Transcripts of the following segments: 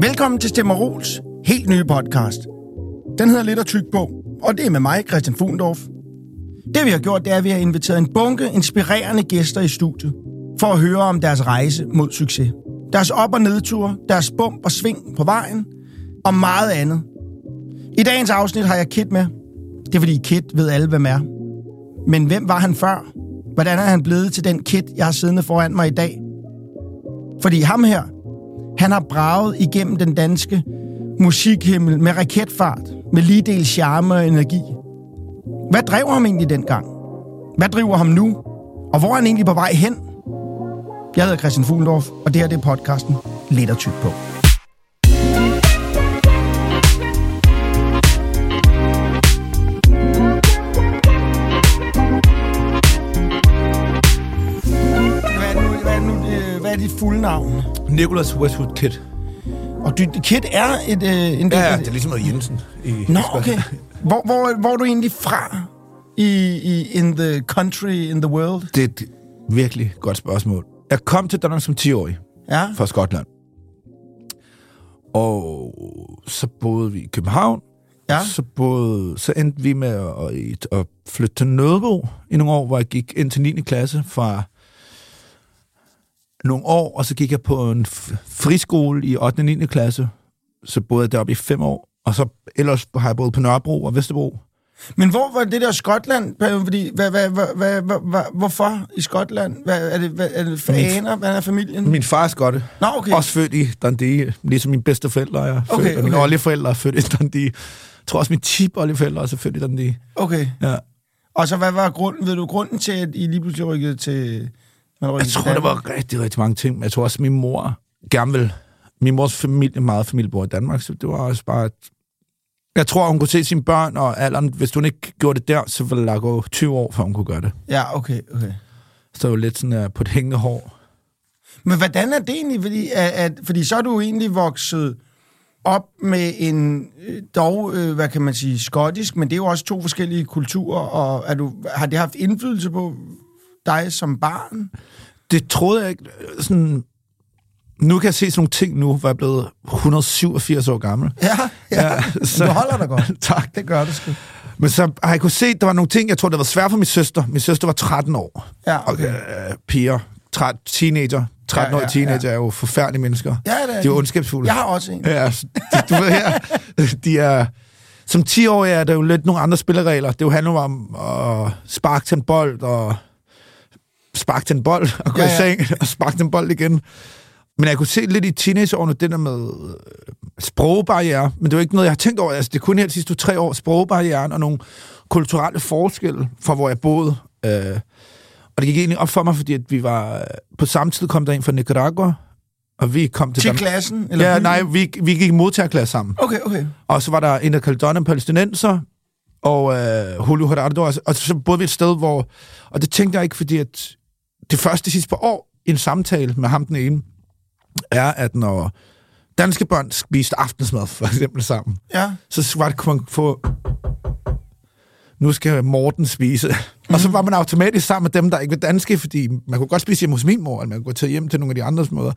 Velkommen til Stemmerols helt nye podcast. Den hedder Lidt og Tyk på, og det er med mig, Christian Fugendorf. Det vi har gjort, det er, at vi har inviteret en bunke inspirerende gæster i studiet, for at høre om deres rejse mod succes. Deres op- og nedture, deres bump og sving på vejen, og meget andet. I dagens afsnit har jeg Kit med. Det er fordi Kit ved alle, hvem er. Men hvem var han før? Hvordan er han blevet til den Kit, jeg har siddende foran mig i dag? Fordi ham her, han har braget igennem den danske musikhimmel med raketfart, med lige del charme og energi. Hvad drev ham egentlig dengang? Hvad driver ham nu? Og hvor er han egentlig på vej hen? Jeg hedder Christian Fuglendorf, og det her det er podcasten Lidt og tyk på. Fulde navn? Nicholas Westwood Kid. Og du, Kit er et... Øh, en, Ja, ja, et, det er ligesom noget Jensen. I, Nå, okay. Hvor, hvor, hvor er du egentlig fra i, i in the country, in the world? Det er et virkelig godt spørgsmål. Jeg kom til Danmark som 10-årig Ja, fra Skotland. Og så boede vi i København. ja. Så, boede, så endte vi med at, at flytte til Nødebo i nogle år, hvor jeg gik ind til 9. klasse fra nogle år, og så gik jeg på en friskole i 8. og 9. klasse. Så boede jeg deroppe i fem år. Og så ellers har jeg boet på Nørrebro og Vesterbro. Men hvor var det der Skotland? Fordi, hvad, hvad, hvad, hvad, hvad, hvad, hvorfor i Skotland? Hvad, er det, hvad, er det for Min- aner? Hvad er familien? Min far er skotte. Nå, okay. Også født i Dundee, ligesom mine bedste forældre er Okay, født, og mine okay. oldeforældre er født i Dundee. Jeg tror også, mine tip oldeforældre er også født i Dundee. Okay. Ja. Og så hvad var grunden, ved du, grunden til, at I lige pludselig rykkede til... Man Jeg tror, der var rigtig, rigtig mange ting, jeg tror også, min mor gerne vil... Min mors familie, meget familie bor i Danmark, så det var også bare... Et, jeg tror, hun kunne se sine børn og alderen. Hvis hun ikke gjorde det der, så ville der gå 20 år, før hun kunne gøre det. Ja, okay, okay. Så det var lidt sådan uh, på et hængende hår. Men hvordan er det egentlig? Fordi, at, at, fordi så er du egentlig vokset op med en øh, dog, øh, hvad kan man sige, skottisk, men det er jo også to forskellige kulturer, og er du, har det haft indflydelse på dig som barn? Det troede jeg ikke... Sådan, nu kan jeg se sådan nogle ting nu, hvor jeg er blevet 187 år gammel. Ja, ja. Ja, så... Du holder dig godt. tak. Det gør det sgu. Men så har jeg kunne se, at der var nogle ting, jeg tror, det var svært for min søster. Min søster var 13 år. Ja, okay. Øh, piger, 13, teenager, 13 Ja, år ja, teenager ja. er jo forfærdelige mennesker. Ja, det er De er ondskabsfulde. Jeg har også en. Ja, de, du ved her, de er... Som 10-årige er der jo lidt nogle andre spilleregler. Det jo handler jo om at sparke til en bold, og sparke til en bold, og gå Ja, ja, i seng, og sparke til en bold igen. Men jeg kunne se lidt i teenageårene, det der med øh, sprogbarriere, men det var ikke noget, jeg har tænkt over. Altså, det er kun her de sidste tre år, sprogbarrieren og nogle kulturelle forskelle fra, hvor jeg boede. Øh, og det gik egentlig op for mig, fordi at vi var... øh, På samme tid kom der en fra Nicaragua, og vi kom til... Til klassen? Eller Ja, nej, vi, vi gik i modtagerklasse sammen. Okay, okay. Og så var der en, der kaldte Donner palæstinenser, og øh, Julio Gerardo, og så- og så boede vi et sted, hvor... Og det tænkte jeg ikke, fordi at det første sidste par år i en samtale med ham den ene, er, at når danske børn spiste aftensmad, for eksempel sammen, Ja. så var det, kunne man få... Nu skal Morten spise. Mm. Og så var man automatisk sammen med dem, der ikke var danske, fordi man kunne godt spise hjemme hos min mor, eller man kunne gå til hjem til nogle af de andres møder.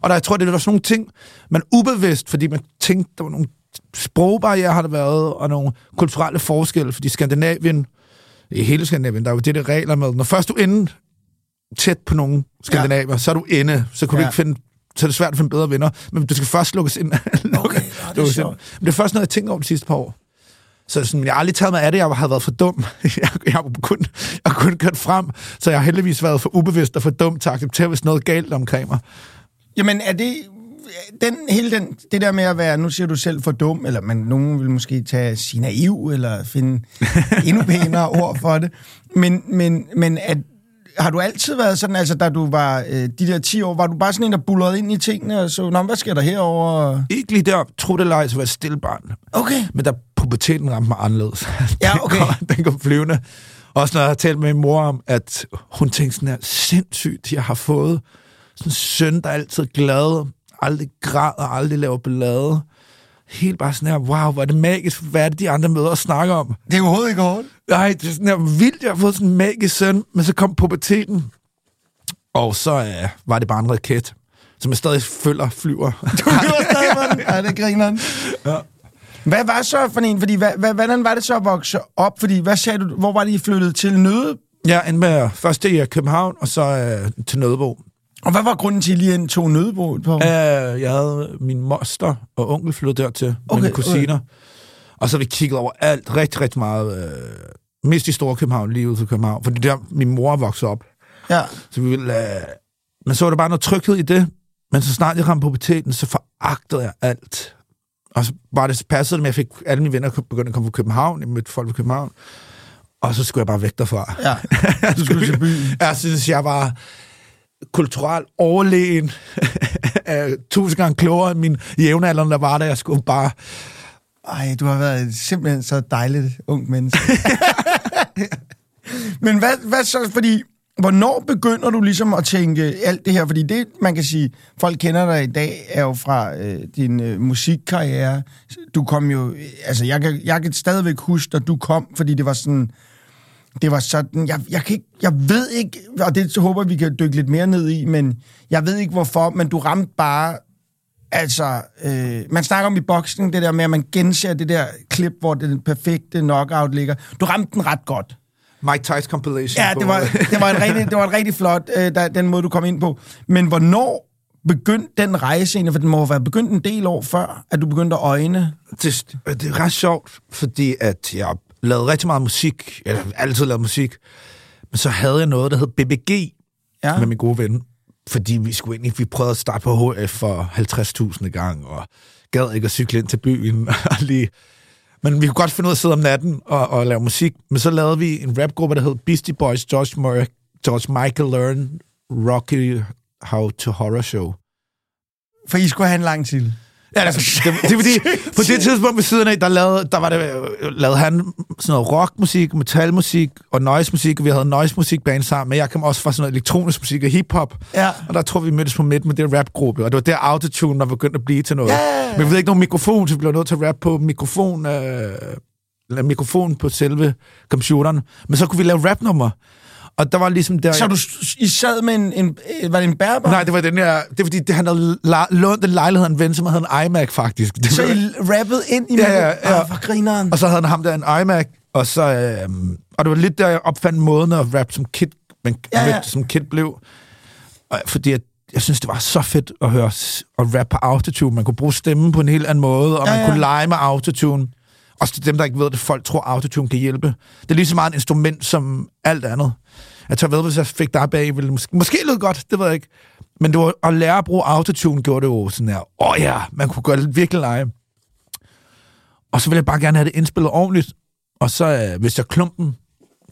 Og der, jeg tror, det var sådan nogle ting, man ubevidst, fordi man tænkte, der var nogle sprogbarriere har der været, og nogle kulturelle forskelle, fordi Skandinavien, i hele Skandinavien, der er jo det, der regler med, når først du er inde tæt på nogle skandinaver, ja. så er du inde, så kan du Ja. ikke finde så er det svært at finde bedre venner, men du skal først lukkes ind. Okay, nå, det er sjovt. Men det er først noget, jeg tænker over de sidste par år. Så sådan, jeg har aldrig taget mig af det, jeg har været for dum. Jeg, jeg, har kun, jeg har kun kørt frem, så jeg har heldigvis været for ubevidst og for dum til at acceptere, hvis noget galt omkring mig. Jamen, er det... Den, hele den, det der med at være, nu siger du selv for dum, eller man, nogen vil måske tage sig naiv, eller finde endnu pænere ord for det. Men, men, men at, har du altid været sådan, altså da du var øh, de der 10 år, var du bare sådan en, der bullerede ind i tingene, og så, Nå, hvad sker der herovre? Ikke lige der, tro det eller ej, så var jeg stille barn. Okay. Men der puberteten ramte mig anderledes. Ja, Den okay. kom- Den kom flyvende. Også når jeg har talt med min mor om, at hun tænkte sådan her, sindssygt, jeg har fået sådan en søn, der er altid glad, aldrig græder, aldrig laver ballade. Helt bare sådan her, wow, hvor er det magisk, hvad er det, de andre møder og snakker om? Det er overhovedet ikke hårdt. Nej, det er sådan her vildt, jeg har fået sådan en magisk søn, men så kom puberteten, og så øh, var det bare en raket. som jeg stadig følger flyver. Du flyver stadig med den? Ja, det griner Ja. Hvad var så for en? Fordi, hvad, hvad, hvordan var det så at vokse op? Fordi, hvad sagde du, hvor var det, I flyttede til Nøde? Jeg endte med først i København, og så øh, til Nødebo. Og hvad var grunden til, at I lige tog Nødebo på? Øh, jeg havde min moster og onkel flyttet dertil okay, Okay, med mine kusiner. Og så vi kigget over alt, rigtig, rigtig meget. Øh, mest i Store København, lige ud til København. For det er der, min mor voksede op. Ja. Så vi ville, øh, men så var der bare noget tryghed i det. Men så snart jeg ramte puberteten, så foragtede jeg alt. Og så bare det med, at jeg fik alle mine venner begyndte at komme fra København. Jeg mødte folk fra København. Og så skulle jeg bare væk derfra. Ja, du skulle til byen. Jeg synes, jeg var kulturelt overlegen. Tusind gange klogere end min jævnaldrende, der var der. Jeg skulle bare... Ej, du har været simpelthen så dejligt ung menneske. Men hvad, hvad så, fordi, hvornår begynder du ligesom at tænke alt det her? Fordi det, man kan sige, folk kender dig i dag, er jo fra øh, din øh, musikkarriere. Du kom jo, altså jeg kan, jeg kan stadigvæk huske, at du kom, fordi det var sådan, det var sådan, jeg, jeg, kan ikke, jeg ved ikke, og det håber vi kan dykke lidt mere ned i, men jeg ved ikke hvorfor, men du ramte bare Altså, øh, man snakker om i boksning, det der med, at man genser det der klip, hvor den perfekte knockout ligger. Du ramte den ret godt. Mike Tyson compilation. Ja, det var, det var, en rigtig, det var en rigtig flot, øh, der, den måde, du kom ind på. Men hvornår begyndte den rejse egentlig? For den må jo være begyndt en del år før, at du begyndte at øjne. det, det er ret sjovt, fordi at jeg lavede rigtig meget musik, eller altid lavet musik, men så havde jeg noget, der hed BBG Ja. med min gode ven, fordi vi skulle ind i, vi prøvede at starte på HF for 50.000 gang, og gad ikke at cykle ind til byen, og lige... Men vi kunne godt finde ud af at sidde om natten og, og lave musik. Men så lavede vi en rapgruppe, der hed Beastie Boys, George, Murray, George Michael Learn, Rocky How to Horror Show. For I skulle have en lang til. Ja, altså, det, det er fordi, på det tidspunkt ved siden af, der lavede, der var det, lavede han sådan noget rockmusik, metalmusik og noise-musik, og vi havde noise-musikband sammen, men jeg kom også fra sådan noget elektronisk musik og hiphop, Ja. og der tror vi mødtes på midt med det rapgruppe, og det var der autotune, der begyndte at blive til noget. Ja. Men vi havde ikke nogen mikrofon, så vi blev nødt til at rappe på mikrofon, øh, mikrofon på selve computeren, men så kunne vi lave rapnummer. Og der var ligesom der... Så du, I sad med en, en var det en bærbar? Nej, det var den her... Det er fordi, det, han havde lånt en lejlighed af en ven, som havde en iMac, faktisk. Det Så I rappede ind i Ja, ja, ja. For grineren. Og så havde han ham der en iMac, og så... Øh, og det var lidt der, jeg opfandt måden at rap som kid, men, Ja, ja, som kid blev. Og, fordi jeg, jeg synes, det var så fedt at høre at rap på autotune. Man kunne bruge stemmen på en helt anden måde, og Ja, man ja. kunne lege med autotune. Også til dem, der ikke ved det, folk tror, autotune kan hjælpe. Det er lige så meget et instrument som alt andet. Jeg tror ved, hvis jeg fik dig bag, ville det måske, måske lyde godt, det ved jeg ikke. Men det var, at lære at bruge autotune gjorde det jo sådan her, åh oh ja, man kunne gøre det virkelig lege. Og så ville jeg bare gerne have det indspillet ordentligt. Og så, øh, hvis jeg klumpen,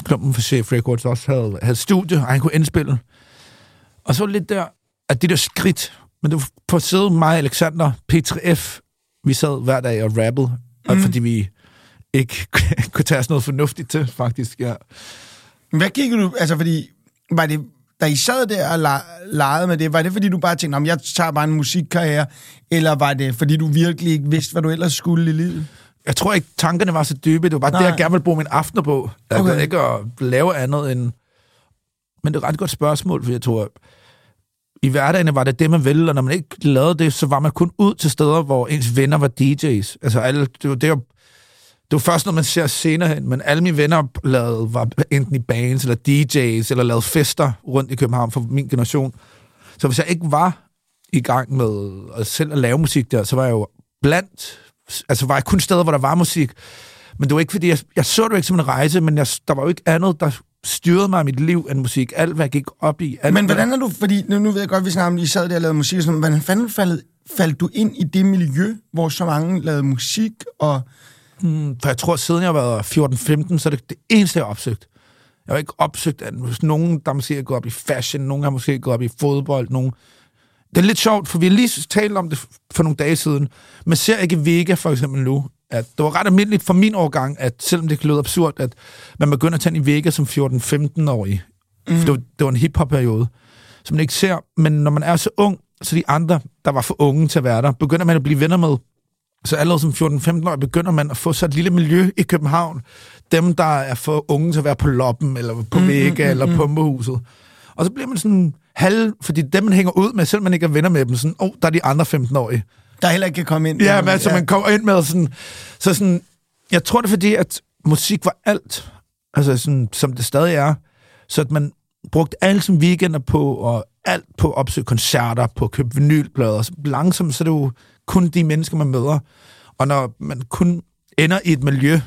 klumpen for Chef Records også havde, havde studie, og han kunne indspille. Og så lidt der, at det der skridt, men det var på side mig og Alexander, P3F, vi sad hver dag og rappede, mm. og fordi vi ikke kunne tage os noget fornuftigt til, faktisk, ja. Hvad gik du, altså fordi, var det, da I sad der og le- legede med det, var det fordi du bare tænkte, "Nå, men jeg tager bare en musikkarriere, eller var det fordi du virkelig ikke vidste, hvad du ellers skulle i livet? Jeg tror ikke, tankerne var så dybe. Det var bare Nej. det, jeg gerne ville bruge min aftener på. Jeg Okay. ikke at lave andet end... Men det er et ret godt spørgsmål, for jeg tror, i hverdagen var det det, man ville, og når man ikke lavede det, så var man kun ud til steder, hvor ens venner var DJ's. Altså, alle, det, var, det, det var først, når man ser senere hen, men alle mine venner lavede, var enten i bands, eller DJ's, eller lavede fester rundt i København for min generation. Så hvis jeg ikke var i gang med at selv at lave musik der, så var jeg jo blandt, altså var jeg kun steder, hvor der var musik. Men det var ikke, fordi jeg, jeg så det jo ikke som en rejse, men jeg, der var jo ikke andet, der styrede mig i mit liv end musik. Alt, hvad jeg gik op i. Alt, Men hvordan er du, fordi nu, nu ved jeg godt, vi snakker om, at I sad der og lavede musik, sådan, hvordan fanden faldt, faldt du ind i det miljø, hvor så mange lavede musik, og For jeg tror, siden jeg var 14-15, så er det det eneste, jeg har opsøgt. Jeg har ikke opsøgt at nogen, der måske er gået op i fashion, nogen har måske gået op i fodbold, nogen... Det er lidt sjovt, for vi har lige talt om det for nogle dage siden. Man ser ikke Vega for eksempel nu, at det var ret almindeligt for min årgang, at selvom det kan lyde absurd, at man begynder at tage i Vega som 14-15-årig. Mm. For det var, det var en hip-hop-periode, som man ikke ser. Men når man er så ung, så de andre, der var for unge til at være der, begynder man at blive venner med. Så allerede som 14-15 år begynder man at få så et lille miljø i København. Dem, der er for unge til at være på loppen, eller på Vega, eller Pumpehuset. Og så bliver man sådan halv... Fordi dem, man hænger ud med, selvom man ikke er venner med dem, sådan, åh, oh, der er de andre 15-årige. Der heller ikke kan komme ind. Ja, men altså, ja. man kommer ind med sådan... Så sådan... Jeg tror, det er fordi, at musik var alt. Altså, sådan, som det stadig er. Så at man brugte alle som weekender på, og alt på at opsøge koncerter, på at købe vinylplader. Så langsomt, så det jo kun de mennesker, man møder. Og når man kun ender i et miljø,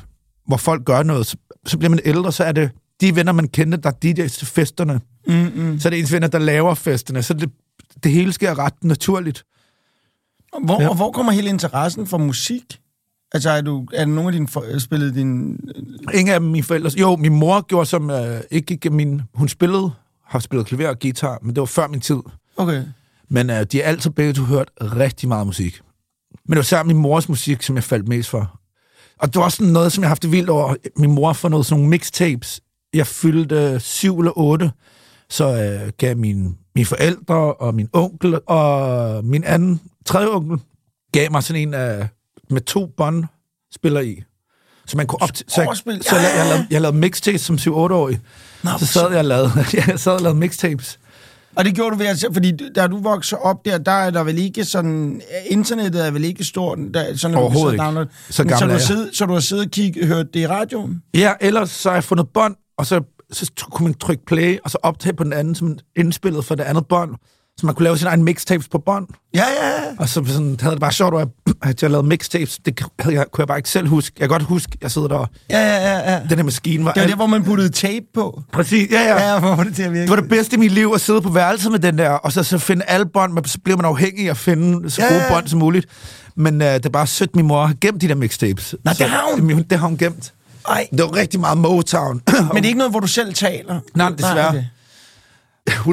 hvor folk gør noget, så, så bliver man ældre, så er det de venner, man kender, der er DJ's til festerne. Mm-mm. Så er det ens venner, der laver festerne. Så det, det hele sker ret naturligt. Hvor, ja. Og hvor kommer hele interessen for musik? Altså, er, du, er det nogle af dine for, spillet din... Ingen af mine forældre... Jo, min mor gjorde som... Øh, ikke, ikke min... Hun spillede, har spillet klaver og guitar, men det var før min tid. Okay. Men øh, de har altid begge to hørt rigtig meget musik. Men det var særligt min mors musik, som jeg faldt mest for. Og det var også sådan noget, som jeg har haft det vildt over. Min mor for noget sådan nogle mixtapes. Jeg fyldte syv eller otte, så øh, gav min, mine forældre og min onkel og min anden, tredje onkel, gav mig sådan en af, med to bånd spiller i. Så man kunne op så, jeg, så jeg, jeg, lavede, jeg lavede mixtapes som 7-8-årig. så sad jeg og lavede, jeg sad og lavede mixtapes. Og det gjorde du ved at, fordi da du voksede op der, der er der vel ikke sådan, internettet er vel ikke stort, der, sådan, Overhovedet ikke. Download. Så, så, du har siddet, så du har siddet og kigget, hørt det i radioen? Ja, ellers så har jeg fundet bånd, og så, så kunne man trykke play, og så optage på den anden, som indspillet for det andet bånd. Så man kunne lave sin egen mixtapes på bånd. Ja, ja, ja. Og så sådan, havde det bare sjovt, at jeg lavede mixtapes. Det havde jeg, kunne jeg bare ikke selv huske. Jeg kan godt huske, jeg sidder der. Ja, ja, ja. ja. Den her maskine var... Det var der, hvor man puttede tape på. Præcis, ja, ja. Ja, hvor var det til at virke. Det var det bedste i mit liv, at sidde på værelset med den der, og så, så finde alle bånd, men så bliver man afhængig af at finde så gode ja, ja. bånd som muligt. Men uh, det er bare sødt, min mor har gemt de der mixtapes. Nå, det har hun? Det har hun gemt. Ej. Det var rigtig meget Motown. Men det er ikke noget, hvor du selv taler? Nej, desværre. Nej,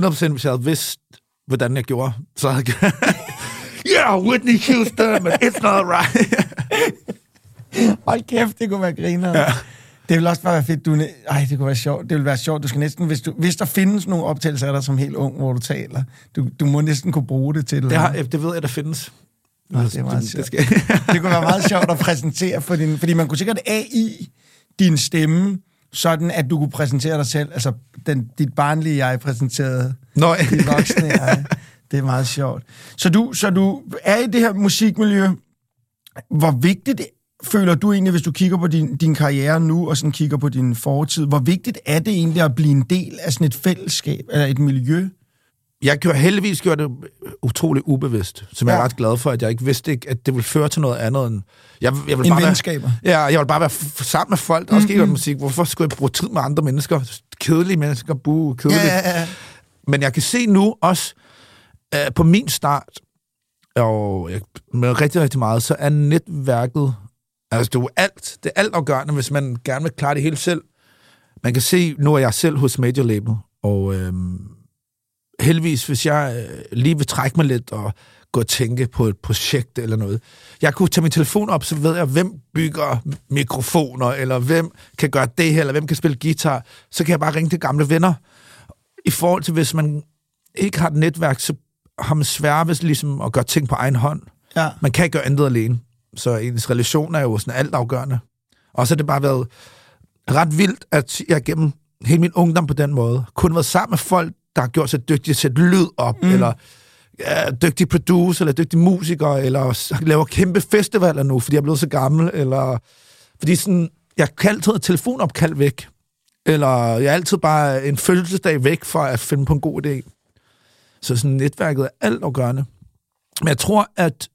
okay. 100% hvis jeg havde vidst, hvordan jeg gjorde, så havde jeg... yeah, Whitney Houston, but it's not right. Hold kæft, det kunne være griner. Ja. Det vil også bare være fedt. Du, ej, det kunne være sjovt. Det vil være sjovt. Du skal næsten, hvis, du, hvis der findes nogle optagelser af dig som helt ung, hvor du taler, du, du må næsten kunne bruge det til det. Har, det ved jeg, der findes. Nå, det, er meget det. Det, skal... det kunne være meget sjovt at præsentere for din... Fordi man kunne sikkert AI din stemme, sådan at du kunne præsentere dig selv. Altså, den, dit barnlige jeg præsenterede Nå. dit voksne jeg. Det er meget sjovt. Så du, så du er i det her musikmiljø. Hvor vigtigt føler du egentlig, hvis du kigger på din, din karriere nu, og sådan kigger på din fortid, hvor vigtigt er det egentlig at blive en del af sådan et fællesskab, eller et miljø? Jeg gjorde heldigvis gjorde det utroligt ubevidst, som ja. jeg er ret glad for, at jeg ikke vidste, ikke, at det ville føre til noget andet end... Jeg, jeg vil bare venskaber? Være, ja, jeg vil bare være sammen med folk, mm-hmm. også mm-hmm. musik. Hvorfor skulle jeg bruge tid med andre mennesker? Kedelige mennesker, bu, kedelige. Ja, ja, ja. Men jeg kan se nu også, øh, på min start, og jeg, med rigtig, rigtig meget, så er netværket Altså, det er alt. Det er alt afgørende, hvis man gerne vil klare det hele selv. Man kan se, nu er jeg selv hos Major Label, og øh, heldigvis, hvis jeg øh, lige vil trække mig lidt og gå og tænke på et projekt eller noget. Jeg kunne tage min telefon op, så ved jeg, hvem bygger mikrofoner, eller hvem kan gøre det her, eller hvem kan spille guitar. Så kan jeg bare ringe til gamle venner. I forhold til, hvis man ikke har et netværk, så svært ved ligesom at gøre ting på egen hånd. Ja. Man kan ikke gøre andet alene. Så ens relation er jo sådan alt afgørende. Og så har det bare været ret vildt, at jeg gennem hele min ungdom på den måde, kun været sammen med folk, der har gjort sig dygtige til at sætte lyd op, mm. eller ja, dygtige producer, eller dygtige musikere, eller laver kæmpe festivaler nu, fordi jeg er blevet så gammel, eller fordi sådan, jeg kan altid have telefonopkald væk, eller jeg er altid bare en fødselsdag væk for at finde på en god idé. Så sådan netværket er alt afgørende. Men jeg tror, at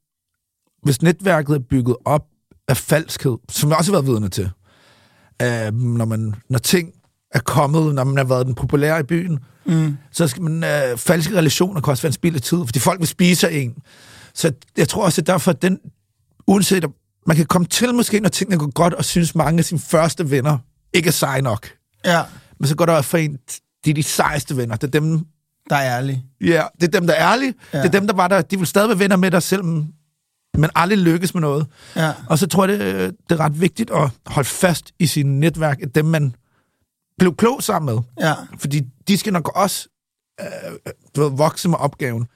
hvis netværket er bygget op af falskhed, som jeg også har været vidne til, uh, når, man, når ting er kommet, når man har været den populære i byen, mm. så skal man, uh, falske relationer kan også være en spild af tid, fordi folk vil spise en. Så jeg tror også, at derfor, at den, uanset man kan komme til måske, når tingene går godt, og synes mange af sine første venner ikke er seje nok. Ja. Men så går der for en, de er de sejeste venner. Det er dem, der er ærlige. Ja, det er dem, der er ærlige. Ja. Det er dem, der var der. De vil stadig være venner med dig, selvom men aldrig lykkes med noget. Ja. Og så tror jeg, det, det er ret vigtigt at holde fast i sin netværk, at dem, man blev klog sammen med. Ja. Fordi de skal nok også øh, du ved, vokse med opgaven.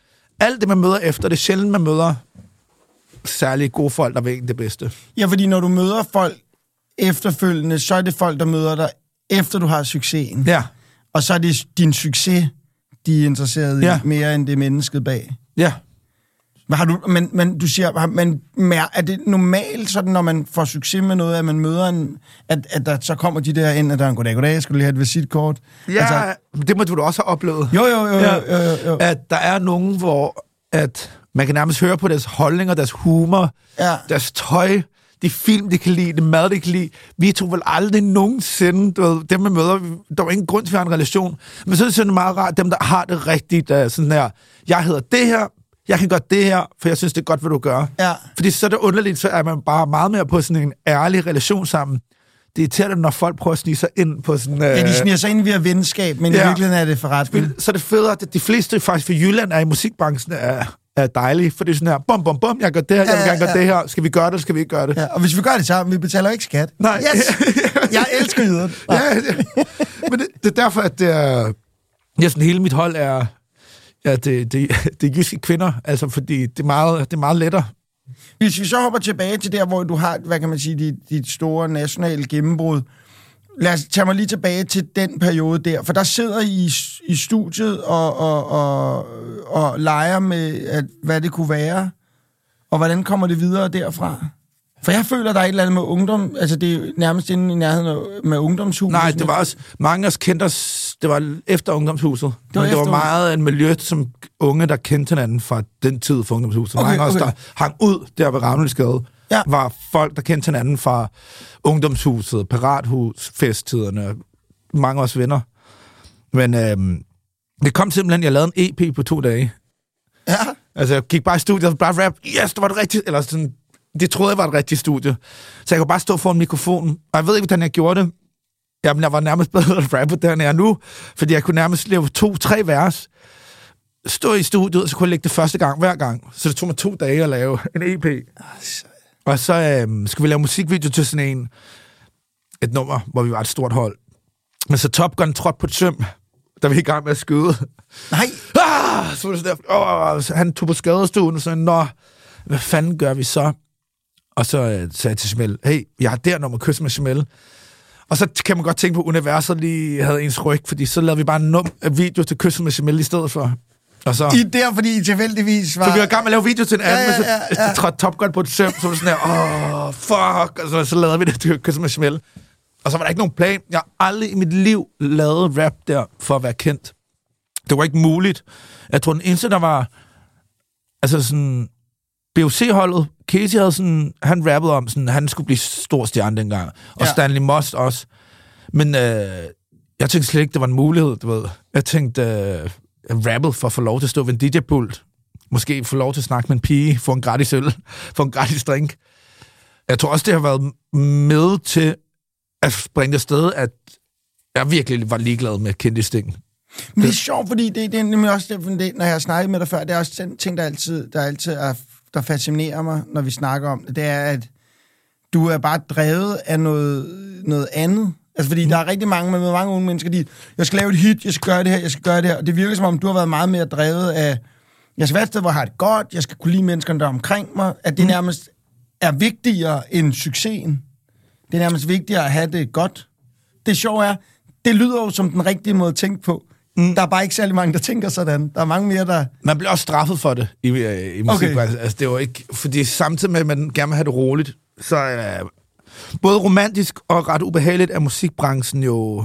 Alt det, man møder efter, det er sjældent, man møder særligt gode folk, der vil det bedste. Ja, fordi når du møder folk efterfølgende, så er det folk, der møder dig, efter du har succesen. Ja. Og så er det din succes, de er interesseret Ja. i, mere end det mennesket bag. Ja. Hvad har du, men, men du siger, har- men er det normalt sådan, når man får succes med noget, at man møder en, at, at der så kommer de der ind, at der er en goddag, goddag, skal du lige have et visitkort? Ja, altså, det må du da også have oplevet. jo, jo, jo, jo, Ja. jo, jo, jo. At der er nogen, hvor at man kan nærmest høre på deres holdninger, deres humor, Ja. deres tøj, de film, de kan lide, det mad, de kan lide. Vi tog vel aldrig nogensinde, du ved, dem vi møder, der var ingen grund til at have en relation. Men så er det sådan meget rart, dem der har det rigtigt, er sådan her, jeg hedder det her, jeg kan gøre det her, for jeg synes, det er godt, hvad du gør. Ja. Fordi så er det underligt, så er man bare meget mere på sådan en ærlig relation sammen. Det er irriterende, når folk prøver at snige sig ind på sådan... Ja, de øh, sniger sig ind via venskab, men ja. i virkeligheden er det forretning. så er det federe, at de fleste faktisk fra Jylland er i musikbranchen er, er dejlige, for det er sådan her, bum, bum, bum, jeg gør det her, jeg vil gerne gøre det her, skal vi gøre det, skal vi ikke gøre det? Ja, og hvis vi gør det sammen, vi betaler ikke skat. Nej. Yes! Jeg elsker jyder. ja, ja. Men det, det er derfor, at det er, næsten hele mit hold er, ja, det, det, det er jyske kvinder, altså fordi det er meget, det er meget lettere. Hvis vi så hopper tilbage til der, hvor du har, hvad kan man sige, dit, dit store nationale gennembrud. Lad os tage mig lige tilbage til den periode der, for der sidder I i studiet og, og, og, og leger med, at, hvad det kunne være, og hvordan kommer det videre derfra? For jeg føler, der er et eller andet med ungdom, altså det er nærmest inde i nærheden med ungdomshuset. Nej, det var også, mange af os kendte os, det var efter ungdomshuset. Det var Men det var efter- meget en miljø, som unge, der kendte hinanden fra den tid for ungdomshuset. Okay, mange af os, okay. der hang ud der ved Ravnelsgade, Ja. var folk, der kendte hinanden fra ungdomshuset, pirathus, festtiderne, mange af os venner. Men øhm, det kom simpelthen, jeg lavede en EP på to dage. Ja, Altså, jeg gik bare i studiet og bare rap, yes, det var det rigtige, eller sådan, det troede jeg var et rigtigt studie. Så jeg kunne bare stå foran mikrofonen, og jeg ved ikke, hvordan jeg gjorde det. Jamen, jeg var nærmest bedre at rappe, der end jeg er nu, fordi jeg kunne nærmest lave to-tre vers, stå i studiet, og så kunne jeg lægge det første gang hver gang. Så det tog mig to dage at lave en EP. Og så øhm, skulle vi lave musikvideo til sådan en, et nummer, hvor vi var et stort hold. Men så Top Gun trådte på et søm, da vi i gang med at skyde. nej, Ah, så var det sådan der, åh, så han tog på skadestuen og sagde, nå, hvad fanden gør vi så? Og så øh, sagde jeg til Jamel, hey, jeg har der nummer kys med Jamel. Og så kan man godt tænke på, at universet lige havde ens ryg, fordi så lavede vi bare en num- video til kys med Jamel i stedet for. Og så, I der, fordi I tilfældigvis var... så vi var i gang med at lave video til en anden, Ja, ja, ja, ja, ja. så trådte Top Gun på et søm, så var det sådan her, åh, fuck, og så, så lavede vi det til kys med Jamel. Og så var der ikke nogen plan. Jeg har aldrig i mit liv lavet rap der for at være kendt. Det var ikke muligt. Jeg tror, den eneste, der var... Altså sådan... BOC-holdet, Casey havde sådan... Han rappede om, sådan, han skulle blive stor stjerne dengang. Og ja. Stanley Most også. Men øh, jeg tænkte slet ikke, det var en mulighed, du ved. Jeg tænkte, øh, rabble for at få lov til at stå ved en DJ-pult. Måske få lov til at snakke med en pige, få en gratis øl, få en gratis drink. Jeg tror også, det har været med til at springe afsted, at jeg virkelig var ligeglad med kendtistingen. Men det er sjovt, fordi det, det er nemlig også det, det, når jeg har snakket med dig før, det er også den ting, der altid, der altid er, der fascinerer mig, når vi snakker om det, det er, at du er bare drevet af noget, noget andet. Altså, fordi mm. der er rigtig mange, med mange unge mennesker, de, jeg skal lave et hit, jeg skal gøre det her, jeg skal gøre det her, og det virker som om, du har været meget mere drevet af, jeg skal være et sted, hvor jeg har det godt, jeg skal kunne lide menneskerne, der er omkring mig, at det mm. nærmest er vigtigere end succesen. Det er nærmest vigtigere at have det godt. Det sjove er, det lyder jo som den rigtige måde at tænke på. Mm. Der er bare ikke særlig mange, der tænker sådan. Der er mange mere, der... Man bliver også straffet for det i, øh, i musik. Okay. Okay. Altså, det var ikke, fordi samtidig med, at man gerne vil have det roligt, så er øh, både romantisk og ret ubehageligt er musikbranchen jo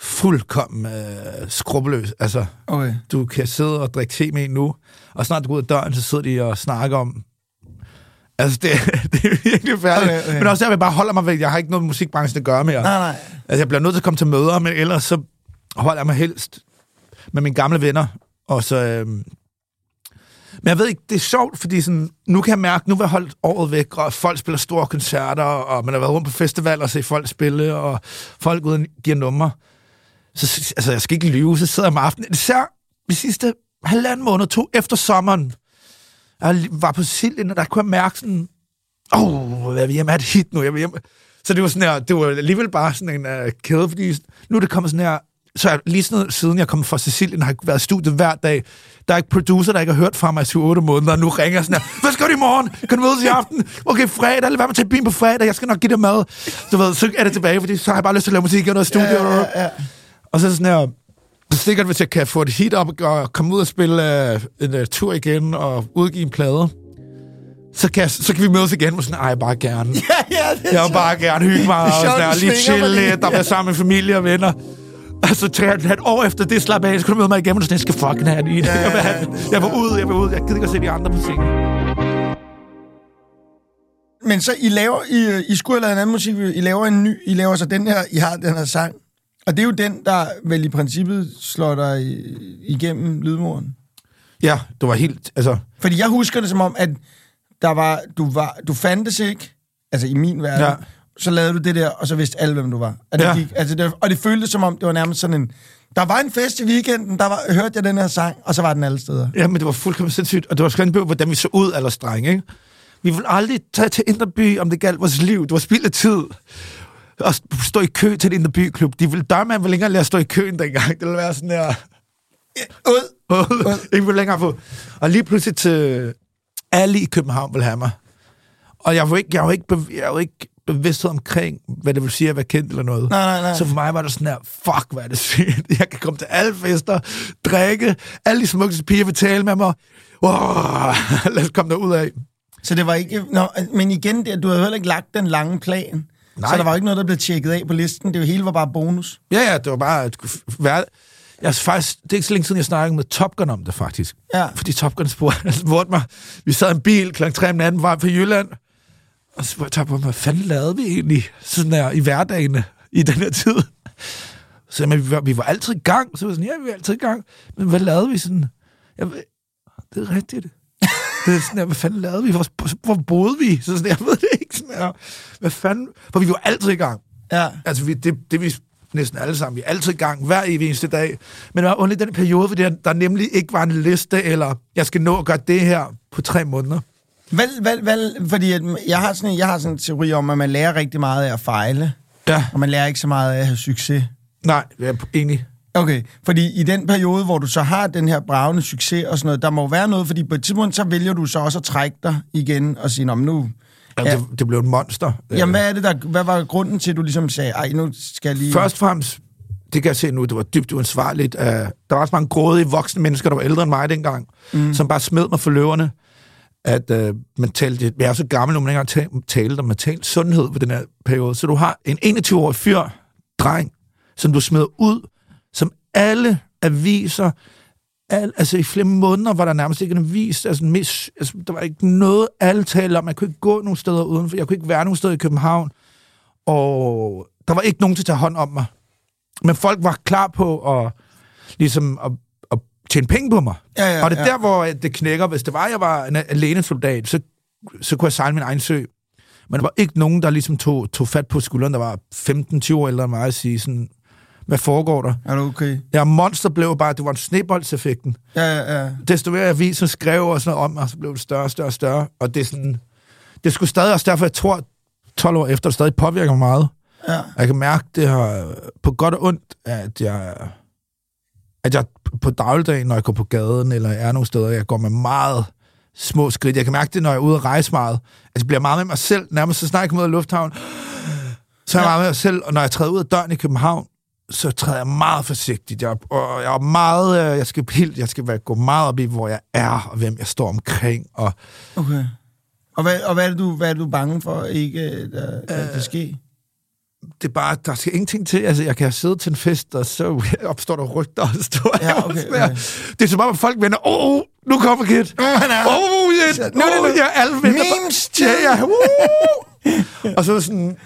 fuldkommen øh, skrupelløs. Altså, Okay. du kan sidde og drikke te med en nu, og snart du går ud af døren, så sidder de og snakker om... Altså, det, det er virkelig færdigt. Okay, Okay. Men også der vil jeg bare holder mig væk. Jeg har ikke noget med musikbranchen at gøre mere. Nej, nej. Altså, jeg bliver nødt til at komme til møder, men ellers så holder jeg mig helst med mine gamle venner. Og så... Øhm... Men jeg ved ikke, det er sjovt, fordi sådan, nu kan jeg mærke, nu vil jeg holdt året væk, og folk spiller store koncerter, og man har været rundt på festivaler og set folk spille, og folk uden giver numre. Så altså, jeg skal ikke lyve, så sidder jeg om aftenen. Især de sidste halvanden måned, to efter sommeren, jeg var på Silden, og der kunne jeg mærke sådan, åh, oh, jeg vil hjem et hit nu, jeg vil hjem. Så det var sådan her, det var alligevel bare sådan en uh, kæde, fordi nu er det kommet sådan her, så lige sådan siden jeg kom fra Sicilien, har jeg været i studiet hver dag. Der er ikke producer, der ikke har hørt fra mig i 7-8 måneder, og nu ringer sådan her, hvad skal du i morgen? Kan du mødes i aften? Okay, fredag, lad være med at tage bilen på fredag, jeg skal nok give dig mad. Du ved, så er det tilbage, fordi så har jeg bare lyst til at lave musik og noget studie. Ja, ja, ja. Og så sådan her, sikkert, hvis jeg kan få et hit op og komme ud og spille uh, en uh, tur igen og udgive en plade, så kan, jeg, så kan vi mødes igen og sådan, ej, bare gerne. Ja, ja, det er Jeg vil bare gerne hygge mig, og sådan, der, lige svinger mig chill lige. lidt, og være sammen med familie og venner. Og så tre et år efter det slap af, så kunne du møde mig igen, og sådan, jeg skal fucking have det i det. Ja, Jeg vil have er det. Jeg vil ud, jeg gider ikke at se de andre på scenen. Men så I laver, I, I skulle have lavet en anden musik, I laver en ny, I laver så den her, I har den her sang. Og det er jo den, der vel i princippet slår dig igennem lydmuren. Ja, det var helt, altså... Fordi jeg husker det som om, at der var, du, var, du fandtes ikke, altså i min verden, Ja. Så lavede du det der, og så vidste alle, hvem du var. Og det, Ja. gik, altså det, og det føltes som om, det var nærmest sådan en... Der var en fest i weekenden, der var, hørte jeg den her sang, og så var den alle steder. Ja, men det var fuldkommen sindssygt, og det var skræmt på, hvordan vi så ud aller streng, ikke? Vi ville aldrig tage til Inderby, om det galt vores liv. Det var spild af tid. At stå i kø til en Inderby-klub. De ville døre, man ville ikke engang lade at stå i køen dengang. Det ville være sådan her... Ud! ikke vil længere på. Og lige pludselig til alle i København vil have mig. Og jeg var ikke, jeg var ikke, jeg var ikke bevidsthed omkring, hvad det vil sige at være kendt eller noget. Nej, nej, nej. Så for mig var det sådan her, fuck, hvad er det sygt. Jeg kan komme til alle fester, drikke, alle de smukkeste piger vil tale med mig. Wow, lad os komme derud af. Så det var ikke... Nå, men igen, det, du havde heller ikke lagt den lange plan. Nej. Så der var ikke noget, der blev tjekket af på listen. Det hele var bare bonus. Ja, ja, det var bare at være... Jeg er faktisk, det er ikke så længe siden, jeg snakkede med Top Gun om det, faktisk. Ja. Fordi Top Gun spurgte, spurgte mig, vi sad i en bil kl. 3 om natten på vej fra Jylland, og så Top Gun, hvad fanden lavede vi egentlig sådan der, i hverdagene i den her tid? Så jamen, vi, var, vi var altid i gang. Så var jeg sådan, ja, vi var altid i gang. Men hvad lavede vi sådan? Jeg, det er rigtigt. Det er sådan der, hvad fanden lavede vi? Hvor, hvor boede vi? Så sådan, jeg ved det ikke. Sådan der, hvad fanden? For vi var altid i gang. Ja. Altså, vi, det, det vi næsten alle sammen. Vi er altid i gang hver evig eneste dag. Men det var under den periode, hvor der, der nemlig ikke var en liste, eller jeg skal nå at gøre det her på tre måneder. Vel, vel, vel, fordi at jeg har, sådan, jeg har sådan en teori om, at man lærer rigtig meget af at fejle, Ja. og man lærer ikke så meget af at have succes. Nej, jeg er enig. Okay, fordi i den periode, hvor du så har den her bravende succes og sådan noget, der må være noget, fordi på et tidspunkt, så vælger du så også at trække dig igen og sige, "Nå, men nu... Ja. Ja. Det, det blev et monster. Jamen, hvad, er det der, hvad var grunden til, at du ligesom sagde, ej, nu skal jeg lige... Først og fremmest, det kan jeg se nu, det var dybt uansvarligt. Uh, der var også mange grådige voksne mennesker, der var ældre end mig dengang, mm. som bare smed mig for løverne. At øh, man talte, jeg er så gammel, nu man ikke engang talte om mental sundhed på den her periode. Så du har en 21-årig fyr, dreng, som du smed ud, som alle aviser, al, altså i flere måneder var der nærmest ikke en avis, altså, mis, altså der var ikke noget, alle talte om, man kunne ikke gå nogen steder udenfor, jeg kunne ikke være nogen steder i København, og der var ikke nogen til at tage hånd om mig. Men folk var klar på at, ligesom at tjene penge på mig. Ja, ja, og det er ja. der, hvor det knækker. Hvis det var, jeg var en alene soldat, så, så kunne jeg sejle min egen sø. Men der var ikke nogen, der ligesom tog, tog fat på skulderen, der var 15-20 år ældre end mig, og sige sådan, hvad foregår der? Er du okay? Ja, monster blev bare, det var en sneboldseffekten. Ja, ja, ja. Desto mere aviser skrev og sådan noget om mig, så blev det større og større og større. Og det er sådan, det skulle stadig også derfor, jeg tror, 12 år efter, det stadig påvirker mig meget. ja. Jeg kan mærke det her på godt og ondt, at jeg, at jeg på dagligdagen, når jeg går på gaden, eller er nogle steder, jeg går med meget små skridt. Jeg kan mærke det, når jeg er ude at rejse meget. Altså, jeg bliver meget med mig selv. Nærmest så snart jeg kommer ud af lufthavn, så er jeg Ja. meget med mig selv. Og når jeg træder ud af døren i København, så træder jeg meget forsigtigt. Jeg, og jeg er meget, øh, jeg skal helt, jeg skal være, gå meget op i, hvor jeg er, og hvem jeg står omkring. Og Okay. Og hvad, og hvad, er det, du, hvad er du bange for, ikke øh, der, der, Øh, det sker? Det er bare, der skal ingenting til. Altså, jeg kan sidde til en fest, og så opstår der rygter, og står Ja, jeg okay, okay. Det er som om, at folk vender, åh, oh, nu kommer Kid. Åh, han er- oh, yeah, Nu er det oh, nu. ja, alle venter. Memes Ja, ja, uh. og så sådan,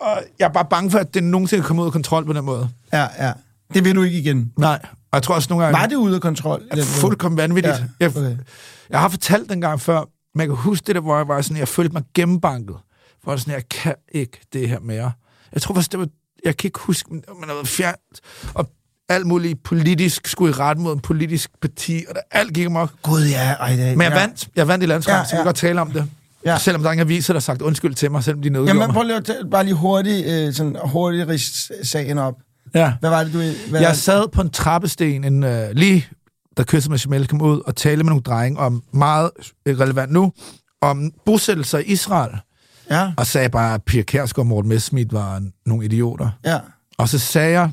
og jeg er bare bange for, at det nogensinde kommer ud af kontrol på den måde. Ja, ja. Det vil du ikke igen. Nej, og jeg tror også nogle gange... Var det ude af kontrol? måde? fuldkommen vanvittigt. Ja, Jeg, okay. jeg har fortalt den gang før, men jeg kan huske det der, hvor jeg var sådan, jeg følte mig gennembanket. Hvor jeg sådan, jeg kan ikke det her mere. Jeg tror faktisk, det var, jeg kan ikke huske, men man har været fjernt, og alt muligt politisk skulle i ret mod en politisk parti, og der, alt gik mig. Gud, ja. Ej, det, Men jeg ja. vandt. Jeg vandt i landskamp, Ja, så vi ja. kan godt tale om det. Ja. Selvom der er ingen aviser, der har sagt undskyld til mig, selvom de nedgjorde Jamen, prøv lige at bare lige hurtigt, øh, sådan hurtigt rige sagen op. Ja. Hvad var det, du... Hvad Jeg sad på en trappesten, en, øh, lige da kysset med Jamel kom ud, og talte med nogle drenge om meget relevant nu, om bosættelser i Israel. Ja, Og sagde bare, at Pia Kjærsgaard og Morten Messerschmidt var nogle idioter. ja. Og så sagde jeg,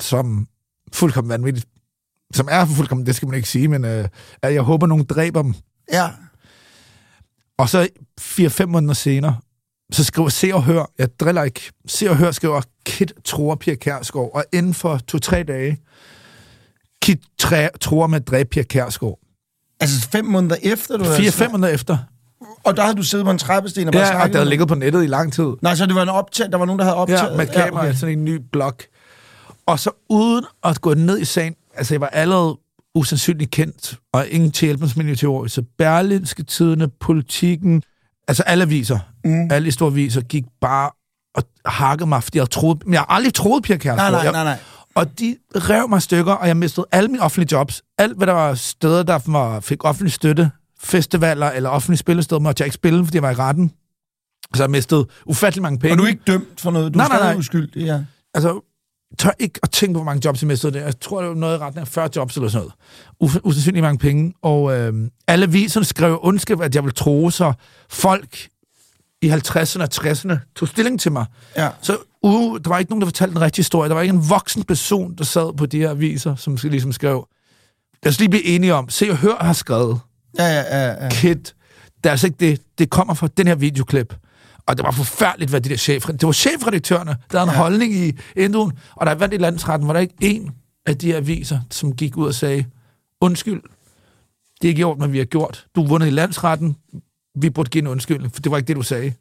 som fuldkommen vanvittigt. Som er fuldkommen, det skal man ikke sige, men øh, at jeg håber, nogen dræber dem. Ja. Og så 4-5 måneder senere, så skriver Se og Hør, jeg driller ikke, Se og Hør skriver, Kit tror Pia Kærsgaard, og inden for to-tre dage, Kit træ, tror med at dræbe Pia Kærsgaard. Altså fem måneder efter, du 4-5 snakket- måneder efter. Og der havde du siddet på en trappesten og bare Ja, og det havde ligget på nettet i lang tid. Nej, så det var en optag, der var nogen, der havde optaget. Ja, med et kamera, ja, okay. sådan en ny blog. Og så uden at gå ned i sagen, altså jeg var allerede usandsynligt kendt, og ingen til hjælp med til år, så Berlinske Tidene, Politikken, altså alle aviser, mm. alle store aviser, gik bare og hakkede mig, fordi jeg troet, men jeg har aldrig troet Pia Kjærsgaard. Nej, nej, nej, nej. Og de rev mig stykker, og jeg mistede alle mine offentlige jobs. Alt, hvad der var steder, der fik offentlig støtte, festivaler eller offentlige spillesteder, måtte jeg ikke spille, fordi jeg var i retten. Så jeg mistede ufattelig mange penge. Og du er ikke dømt for noget? Du Nej, er nej, nej. uskyldig, ja. altså, tør ikke at tænke på, hvor mange jobs jeg mistede det. Jeg tror, det var noget i retning af 40 jobs eller sådan noget. Uf- usandsynligt mange penge. Og øh, alle aviserne skrev ondskab, at jeg ville tro sig. Folk i 50'erne og 60'erne tog stilling til mig. ja. Så uh, der var ikke nogen, der fortalte den rigtige historie. Der var ikke en voksen person, der sad på de her aviser, som ligesom skrev. Lad os lige blive enige om. Se og hør har skrevet. Ja, ja, ja, ja. Kid. Det er altså ikke det. Det kommer fra den her videoklip. Og det var forfærdeligt, hvad de der chef... Det var chefredaktørerne, der havde en Ja. holdning i introen. Og der vandt i landsretten, var der ikke en af de her aviser, som gik ud og sagde, undskyld, det er ikke gjort, men vi har gjort. Du har vundet i landsretten. Vi burde give en undskyldning, for det var ikke det, du sagde.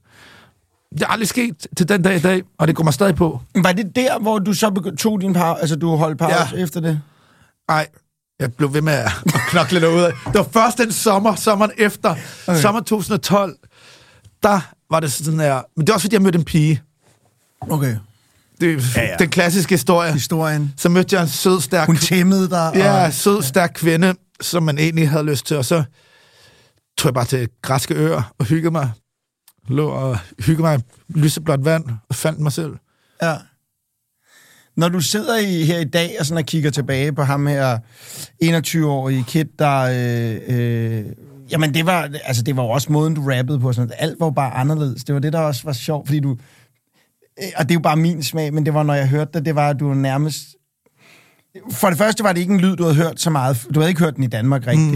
Det er aldrig sket til den dag i dag, og det går mig stadig på. Var det der, hvor du så tog din pause, altså du holdt pause Ja. efter det? Ej, jeg blev ved med at knokle derud. Det var først den sommer, sommeren efter, okay. sommer 2012, der var det sådan her... Men det var også, fordi jeg mødte en pige. Okay. Det, Ja, ja, ja. ja. Den klassiske historie. Historien. Så mødte jeg en sød, stærk... Hun tæmmede dig. Ja, og... sød, stærk kvinde, som man egentlig havde lyst til. Og så tog jeg bare til græske øer og hyggede mig. Lå og hyggede mig i lyseblåt vand og fandt mig selv. Ja. Når du sidder i, her i dag og sådan og kigger tilbage på ham her 21-årige kid, der... Øh, øh, jamen, det var, altså, det var jo også måden, du rappede på. Sådan, alt var bare anderledes. Det var det, der også var sjovt, fordi du... øh, Og det er jo bare min smag, men det var, når jeg hørte det, det var, at du nærmest... For det første var det ikke en lyd, du havde hørt så meget. Du havde ikke hørt den i Danmark rigtigt.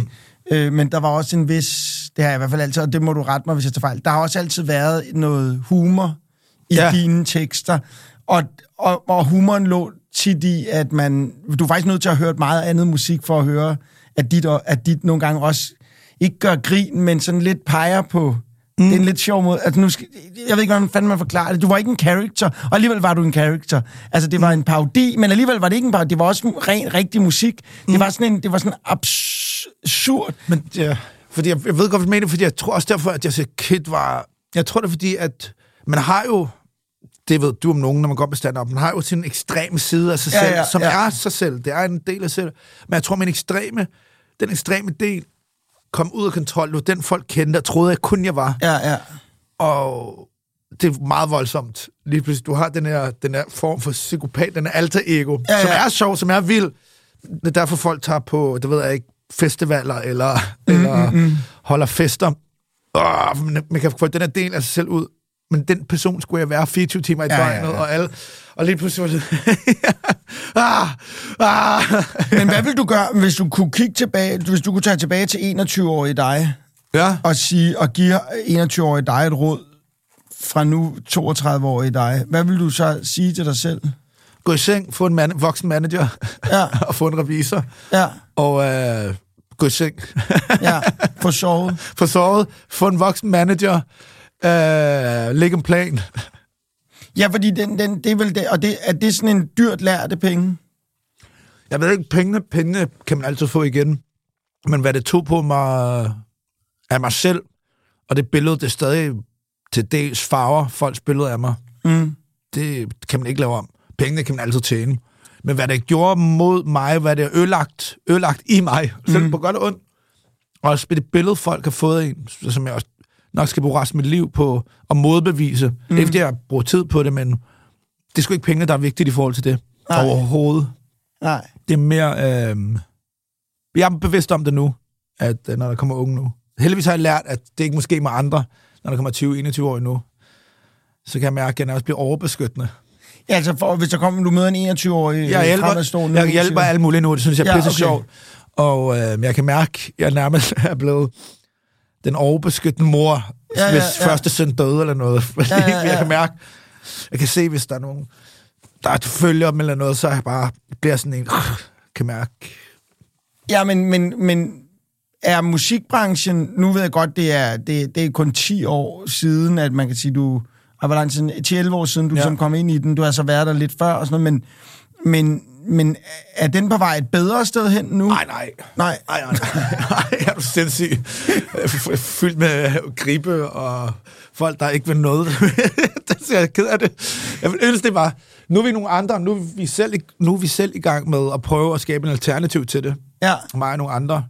Mm. Øh, men der var også en vis... Det har jeg i hvert fald altid, og det må du rette mig, hvis jeg tager fejl. Der har også altid været noget humor i. Ja. dine tekster. Og, og, og humoren lå tit i, at man... Du er faktisk nødt til at høre meget andet musik for at høre, at dit, at dit nogle gange også ikke gør grin, men sådan lidt peger på... Mm. Det er en lidt sjov måde. Altså, nu skal, jeg ved ikke, hvordan fanden man forklarer det. Du var ikke en character, og alligevel var du en character. Altså, det var en parodi, men alligevel var det ikke en parodi. Det var også ren, rigtig musik. Mm. Det var sådan en, det var sådan absurd. Men ja, fordi jeg, jeg ved godt, hvad du mener, fordi jeg tror også derfor, at jeg siger Kid var... Jeg tror det er fordi, at man har jo... Det ved du om nogen, når man går på stand-up. Man har jo sin ekstreme side af sig selv, ja, som ja. er sig selv. Det er en del af sig selv. Men jeg tror, min ekstreme, den ekstreme del kom ud af kontrol. Det var den, folk kendte og troede, jeg kun jeg var. Ja, ja. Og det er meget voldsomt. Lige pludselig, du har den her, den her form for psykopat, den her alter ego, Ja, ja, som er sjov, som er vild. Det er derfor, folk tager på, det ved jeg ikke, festivaler, eller, mm, eller mm, holder fester. Åh, man, man kan få den her del af sig selv ud. Men den person skulle jeg være 24 timer i Ja, ja, døgnet, ja. og alle... Og lige pludselig var det... ah, ah. Men hvad vil du gøre, hvis du kunne kigge tilbage, hvis du kunne tage tilbage til 21-årige dig, Ja. og, sige, og give 21-årige dig et råd fra nu 32-årige dig, hvad vil du så sige til dig selv? Gå i seng, få en man, voksen manager, Ja. og få en revisor, Ja, og øh, gå i seng. ja, få sovet. få sovet, få en voksen manager, øh, lægge en plan. Ja, fordi den, den, det er vel det, og det, er det sådan en dyrt lærte penge? Jeg ved ikke, pengene, pengene kan man altid få igen. Men hvad det tog på mig af mig selv, og det billede, det stadig til dels farver folks billede af mig, Mm. det kan man ikke lave om. Pengene kan man altid tjene. Men hvad det gjorde mod mig, hvad det ødelagt, ødelagt i mig, selv Mm. på godt og ondt, og også det billede, folk har fået af en, som jeg også nok skal bruge resten af mit liv på at modbevise. Mm. Det ikke, fordi jeg bruger tid på det, men det er sgu ikke pengene, der er vigtigt i forhold til det. Nej. Overhovedet. Nej. Det er mere... Øh, jeg er bevidst om det nu, at øh, når der kommer unge nu. Heldigvis har jeg lært, at det ikke måske med andre, når der kommer 20-21 år nu. Så kan jeg mærke, at jeg også bliver overbeskyttende. Ja, altså, for, hvis der kommer, du møder en 21-årig Jeg hjælper, jeg hjælper alle mulige nu, det synes jeg er Ja, pisse okay. sjovt. Og øh, jeg kan mærke, at jeg nærmest er blevet den overbeskyttende mor, Ja, ja, hvis ja. første søn døde eller noget. Ja, ja, ja. jeg kan mærke, jeg kan se, hvis der er nogen, der følger dem eller noget, så er jeg bare, bliver sådan en, kan mærke. Ja, men, men, men er musikbranchen, nu ved jeg godt, det er, det, det er kun 10 år siden, at man kan sige, du har hvor lang tid, 10-11 år siden, du Ja. ja. som kom ind i den, du har så været der lidt før og sådan noget, men, men, men er den på vej et bedre sted hen nu? Nej, nej. Nej. Nej, nej, nej. er du sindssyg? Fyldt med gribe og folk, der ikke vil noget. det er jeg ked af det. Jeg vil ønske, det var... Nu er vi nogle andre, nu er vi, selv, nu er vi selv i gang med at prøve at skabe en alternativ til det. Ja, Mig og nogle andre.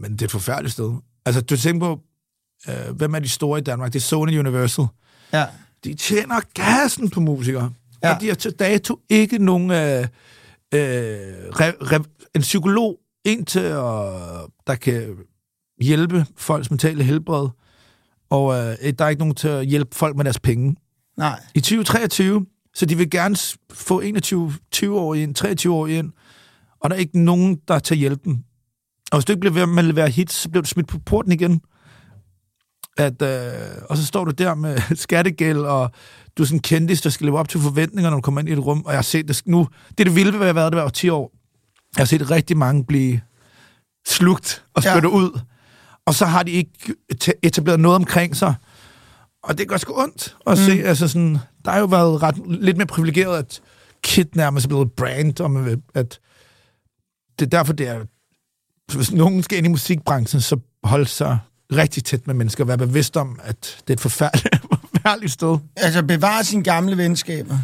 Men det er et forfærdeligt sted. Altså, du tænker på, øh, hvem er de store i Danmark? Det er Sony Universal. ja. De tjener gassen på musikere. Ja. Og de har til dato ikke nogen... Øh, re, re, en psykolog, en til at, der kan hjælpe folks mentale helbred, og øh, der er ikke nogen til at hjælpe folk med deres penge. Nej. I 2023, så de vil gerne få 21 20 år ind, 23 år ind, og der er ikke nogen, der tager hjælpen. Og hvis du ikke bliver ved med at levere hits, så bliver du smidt på porten igen. At, øh, og så står du der med skattegæld, og du er sådan en kendis, der skal leve op til forventninger, når du kommer ind i et rum. Og jeg har set det nu. Det er det vilde ved at have været det var 10 år. Jeg har set rigtig mange blive slugt og Ja. spytte ja. ud. Og så har de ikke eta- etableret noget omkring sig. Og det gør sgu ondt at mm. se. Altså sådan, der har jo været ret, lidt mere privilegeret, at Kid nærmest er blevet et brand, om at det er derfor, det er... Hvis nogen skal ind i musikbranchen, så holde sig rigtig tæt med mennesker, være bevidst om, at det er et forfærdeligt, forfærdeligt sted. Altså bevare sine gamle venskaber.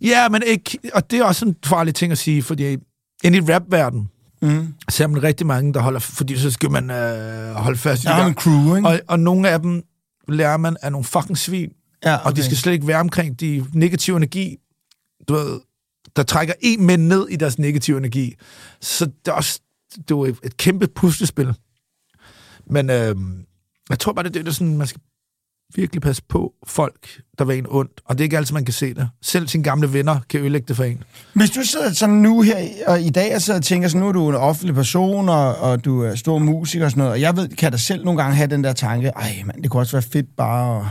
Ja, men ikke... Og det er også en farlig ting at sige, fordi ind i rap-verdenen, Mm. ser man rigtig mange, der holder... Fordi så skal man øh, holde fast i Der det. crew, ikke? Og, og nogle af dem lærer man af nogle fucking svin, ja, okay. og de skal slet ikke være omkring de negative energi, du ved, der trækker en mænd ned i deres negative energi. Så det er også det er et kæmpe puslespil. Men øh, jeg tror bare, det er det, der sådan, man skal virkelig passe på folk, der vil en ondt. Og det er ikke altid, man kan se det. Selv sine gamle venner kan ødelægge det for en. Hvis du sidder sådan nu her og i dag og sidder og tænker, så nu er du en offentlig person, og, og du er stor musiker og sådan noget, og jeg ved, kan da selv nogle gange have den der tanke, ej mand, det kunne også være fedt bare at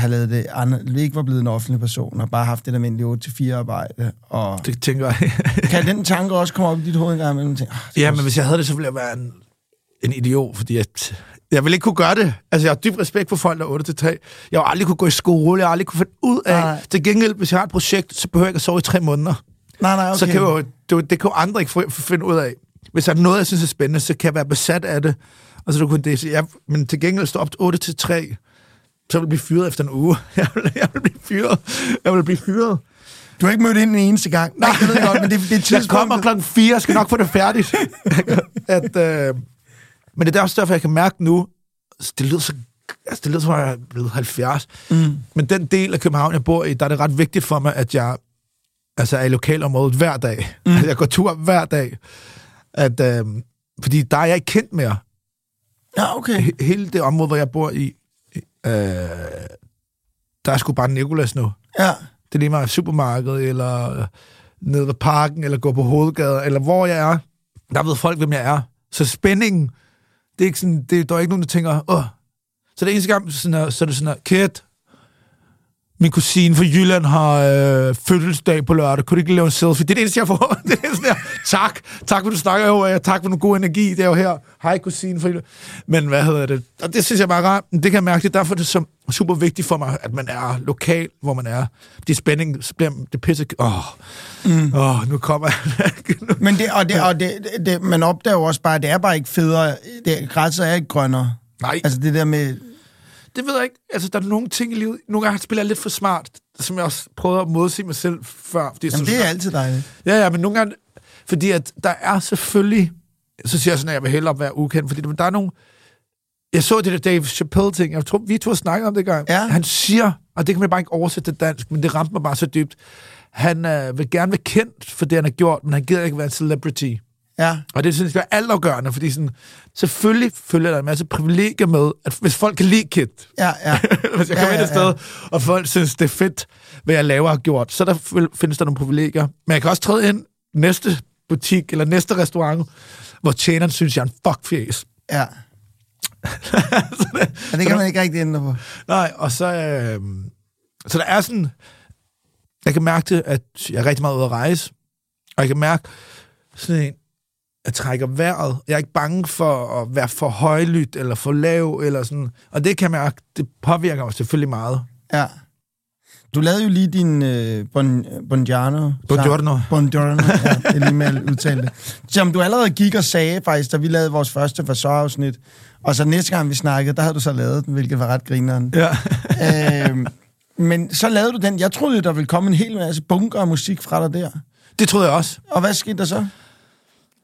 have lavet det andet, ikke var blevet en offentlig person, og bare haft det almindelige 8-4 arbejde. Og Det tænker jeg. kan den tanke også komme op i dit hoved en gang imellem? og Tænke, "Ah, ja, er men også- hvis jeg havde det, så ville jeg være en, en idiot, fordi at, jeg ville ikke kunne gøre det. Altså, jeg har dyb respekt for folk, der er 8-3. Jeg har aldrig kunne gå i skole, jeg har aldrig kunne finde ud af. Nej. Til gengæld, hvis jeg har et projekt, så behøver jeg ikke at sove i tre måneder. Nej, nej, okay. så kan jo, det, det kan jo andre ikke finde ud af. Hvis der er noget, jeg synes er spændende, så kan jeg være besat af det. Og så du kunne det, jeg, men til gengæld stå op til 8 til 3, så vil jeg blive fyret efter en uge. Jeg vil, jeg vil blive fyret. Jeg vil blive fyret. Du har ikke mødt ind en eneste gang. Nej, det ved jeg godt, men det, det er Jeg tidspunktet. kommer klokken 4, jeg skal nok få det færdigt. at, øh, men det er også derfor, jeg kan mærke nu, det lyder så altså, det lyder som, at jeg er blevet 70. Mm. Men den del af København, jeg bor i, der er det ret vigtigt for mig, at jeg altså, er i lokalområdet hver dag. Mm. At jeg går tur hver dag. At, øh, fordi der er jeg ikke kendt mere. Ja, okay. He- hele det område, hvor jeg bor i, øh, der er sgu bare Nikolas nu. Ja. Det er lige meget supermarkedet, eller øh, nede ved parken, eller gå på hovedgader, eller hvor jeg er. Der ved folk, hvem jeg er. Så spændingen, det er ikke sådan, det, der er ikke nogen, der tænker, åh. Så det eneste gang, sådan så er det sådan her, min kusine fra Jylland har øh, fødselsdag på lørdag. Kunne du ikke lave en selfie? Det er det eneste, jeg får. Det er sådan her, tak. Tak, for du snakker over. Ja, tak for den gode energi. Det er jo her. Hej, kusine fra Jylland. Men hvad hedder det? Og det synes jeg bare rart. Det kan jeg mærke. Det er derfor, det er så super vigtigt for mig, at man er lokal, hvor man er. Det er spænding. Så bliver det pisse... Åh, mm. åh nu kommer jeg. Nu- Men det, og det, og det, det, det, man opdager jo også bare, at det er bare ikke federe. Det, græsset er ikke grønnere. Nej, Altså det der med... det ved jeg ikke. Altså, der er nogle ting i livet. Nogle gange spiller jeg lidt for smart, som jeg også prøvede at modsige mig selv før. Fordi Jamen, synes, det er altid dejligt. Ja, ja, men nogle gange... Fordi at der er selvfølgelig... Så siger jeg sådan, at jeg vil hellere være ukendt, fordi der er nogle... Jeg så det der Dave Chappelle-ting. Jeg tror, vi to snakkede om det gang. Ja. Han siger, og det kan man bare ikke oversætte til dansk, men det ramte mig bare så dybt. Han øh, vil gerne være kendt for det, han har gjort, men han gider ikke være en celebrity. Ja, Og det synes jeg er altafgørende, fordi sådan, selvfølgelig følger der en masse privilegier med, at hvis folk kan lide Kit, ja, ja. hvis jeg Ja, kommer ja, ind et sted, og folk synes, det er fedt, hvad jeg laver og har gjort, så der findes der nogle privilegier. Men jeg kan også træde ind næste butik, eller næste restaurant, hvor tjeneren synes, jeg er en fuckfjæs. ja. ja det kan man ikke rigtig ændre på. Nej, og så... Øh, så der er sådan... Jeg kan mærke det, at jeg er rigtig meget ude at rejse, og jeg kan mærke sådan en, jeg trækker vejret. Jeg er ikke bange for at være for højlydt eller for lav, eller sådan. Og det kan mærke, det påvirker mig selvfølgelig meget. Ja. Du lavede jo lige din øh, bon, Bongiorno. Buongiorno. Bongiorno, ja, det er lige med at udtale det. Som du allerede gik og sagde faktisk, da vi lavede vores første forsøgsafsnit. Og så næste gang vi snakkede, der havde du så lavet den, hvilket var ret grineren. Ja. øhm, men så lavede du den. Jeg troede der ville komme en hel masse bunker af musik fra dig der. Det troede jeg også. Og hvad skete der så?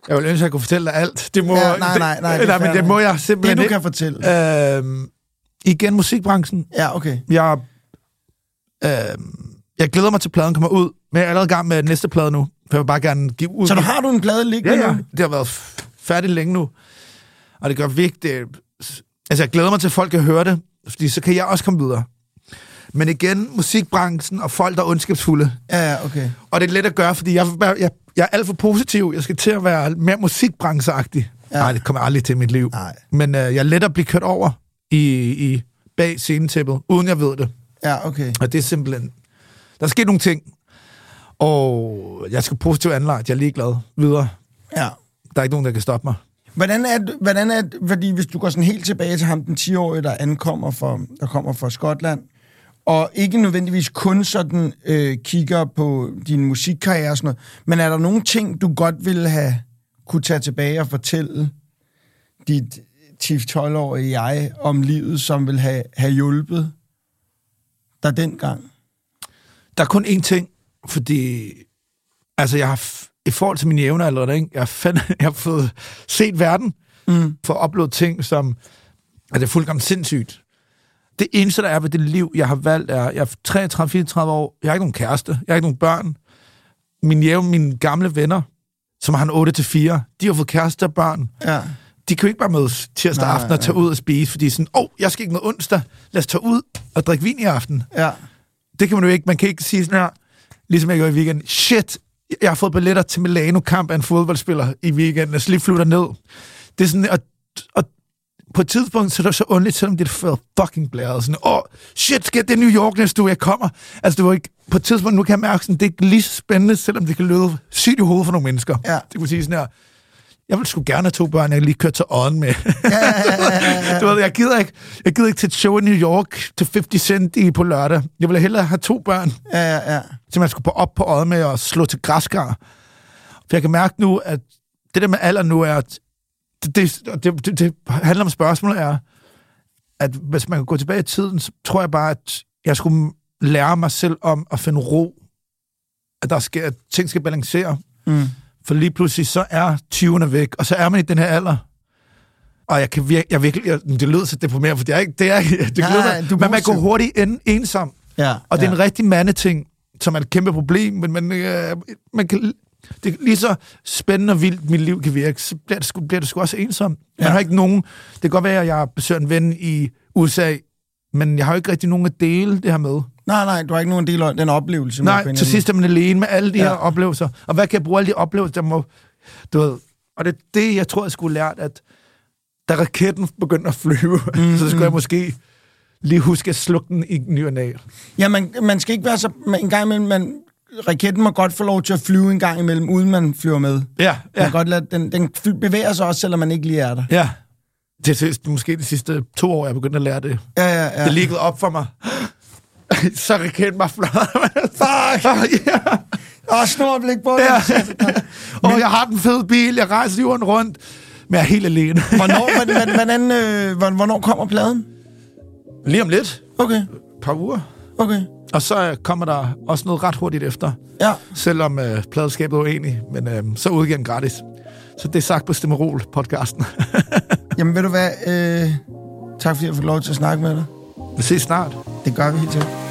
Jeg ville ønske, at jeg kunne fortælle dig alt. Det må, Ja, nej, nej, nej, det det, nej men det må jeg Det, simpelthen du ikke. kan fortælle. Øhm, igen musikbranchen. Ja, okay. Jeg, øhm, jeg glæder mig til, pladen kommer ud, men jeg er allerede i gang med den næste plade nu. Jeg vil bare gerne give ud. Så du har du en plade liggende Ja, ja. nu? Det har været færdigt længe nu. Og det gør vigtigt. Altså, jeg glæder mig til, at folk kan høre det, fordi så kan jeg også komme videre. Men igen, musikbranchen og folk, der er ondskabsfulde. Ja, ja, okay. Og det er let at gøre, fordi jeg, jeg, jeg er alt for positiv. Jeg skal til at være mere musikbrancheagtig. Ja. Ja. Nej, det kommer aldrig til mit liv. Nej. Men øh, jeg er let at blive kørt over i, i bag scenetæppet, uden jeg ved det. Ja, okay. Og det er simpelthen... Der er sket nogle ting, og jeg skal positivt anlagt. Jeg er ligeglad videre. Ja. Der er ikke nogen, der kan stoppe mig. Hvordan er, hvordan er fordi hvis du går sådan helt tilbage til ham, den 10-årige, der ankommer fra, der kommer fra Skotland, og ikke nødvendigvis kun sådan øh, kigger på din musikkarriere og sådan noget, men er der nogle ting, du godt ville have kunne tage tilbage og fortælle dit 10-12-årige jeg om livet, som vil have, have hjulpet dig dengang? Der er kun én ting, fordi... Altså, jeg har... I forhold til mine jævnaldrende, ikke? Jeg, har fandme, jeg har fået set verden Mm. for at opleve ting, som... at det er fuldkommen sindssygt. Det eneste, der er ved det liv, jeg har valgt, er... Jeg er 33-34 år. Jeg har ikke nogen kæreste. Jeg har ikke nogen børn. Mine jævn, mine gamle venner, som har en 8-4, de har fået kæreste og børn. Ja. de kan jo ikke bare mødes tirsdag Nej, aften og tage nej. ud og spise, fordi sådan, åh, oh, jeg skal ikke med onsdag, lad os tage ud og drikke vin i aften. Ja. Det kan man jo ikke. Man kan ikke sige sådan her, ligesom jeg gjorde i weekenden, shit, jeg har fået billetter til Milano-kamp af en fodboldspiller i weekenden, og så lige flytter ned. Det er sådan, og, og på et tidspunkt, så er det så ondt, selvom det er fucking blæret. Sådan, åh, oh, shit, skal det er New York næste uge, jeg kommer. Altså, det var ikke, på et tidspunkt, nu kan jeg mærke, sådan, det er ikke lige så spændende, selvom det kan lyde sygt i hovedet for nogle mennesker. Ja. Det kunne sige sådan her, jeg vil sgu gerne have to børn, jeg lige køre til ånden med. Ja, ja, ja, ja, ja. du ved, jeg gider ikke, jeg gider ikke til et show i New York til 50 cent i på lørdag. Jeg ville hellere have to børn, ja, ja, ja. som jeg skulle på op på øjet med og slå til græskar. For jeg kan mærke nu, at det der med alder nu er, at det, det, det, det, det handler om spørgsmålet er, at hvis man kan gå tilbage i tiden, så tror jeg bare, at jeg skulle lære mig selv om at finde ro. At der skal, at ting skal balancere. Mm. For lige pludselig, så er 20'erne væk, og så er man i den her alder. Og jeg kan vir- jeg virkelig, jeg, det lyder så deprimerende, for det er ikke, det er, det lyder, nej, du er men man går positiv. hurtigt en, ensom. Ja, Og det er ja. en rigtig mandeting, som er et kæmpe problem, men man, øh, man kan, det er lige så spændende og vildt, mit liv kan virke, så bliver det, sgu, bliver det sgu også ensom. Man Ja. har ikke nogen, det kan godt være, at jeg besøger en ven i USA, men jeg har jo ikke rigtig nogen at dele det her med. Nej, nej, du har ikke nogen del af den oplevelse. Nej, til sidst er man alene med alle de Ja. her oplevelser. Og hvad kan jeg bruge alle de oplevelser, der må... Du ved, og det er det, jeg tror, jeg skulle lært, at da raketten begyndte at flyve, mm, så skulle jeg måske lige huske at slukke den i ny og næ. Ja, man, man skal ikke være så... Man, en gang imellem, man, raketten må godt få lov til at flyve en gang imellem, uden man flyver med. Ja, Ja. Man kan godt lade, den, den bevæger sig også, selvom man ikke lige er der. ja. Det er måske de sidste to år, jeg er begyndt at lære det. Ja, ja, Ja. Det gået op for mig. så raketten bare flot. Fuck! ja. Åh, snorblik på Ja. Og jeg har den fede bil, jeg rejser jorden rundt, men jeg er helt alene. Hvornår, hvordan, hvordan, øh, hvor- hvornår kommer pladen? Lige om lidt. Okay, Et par uger. Okay. Og så øh, kommer der også noget ret hurtigt efter. Ja, Selvom øh, pladeskabet er uenig, men øh, så udgiver den gratis. Så det er sagt på Stemmerol-podcasten. jamen ved du hvad? Øh, tak fordi jeg fik lov til at snakke med dig. Vi ses snart. Det gør vi helt sikkert.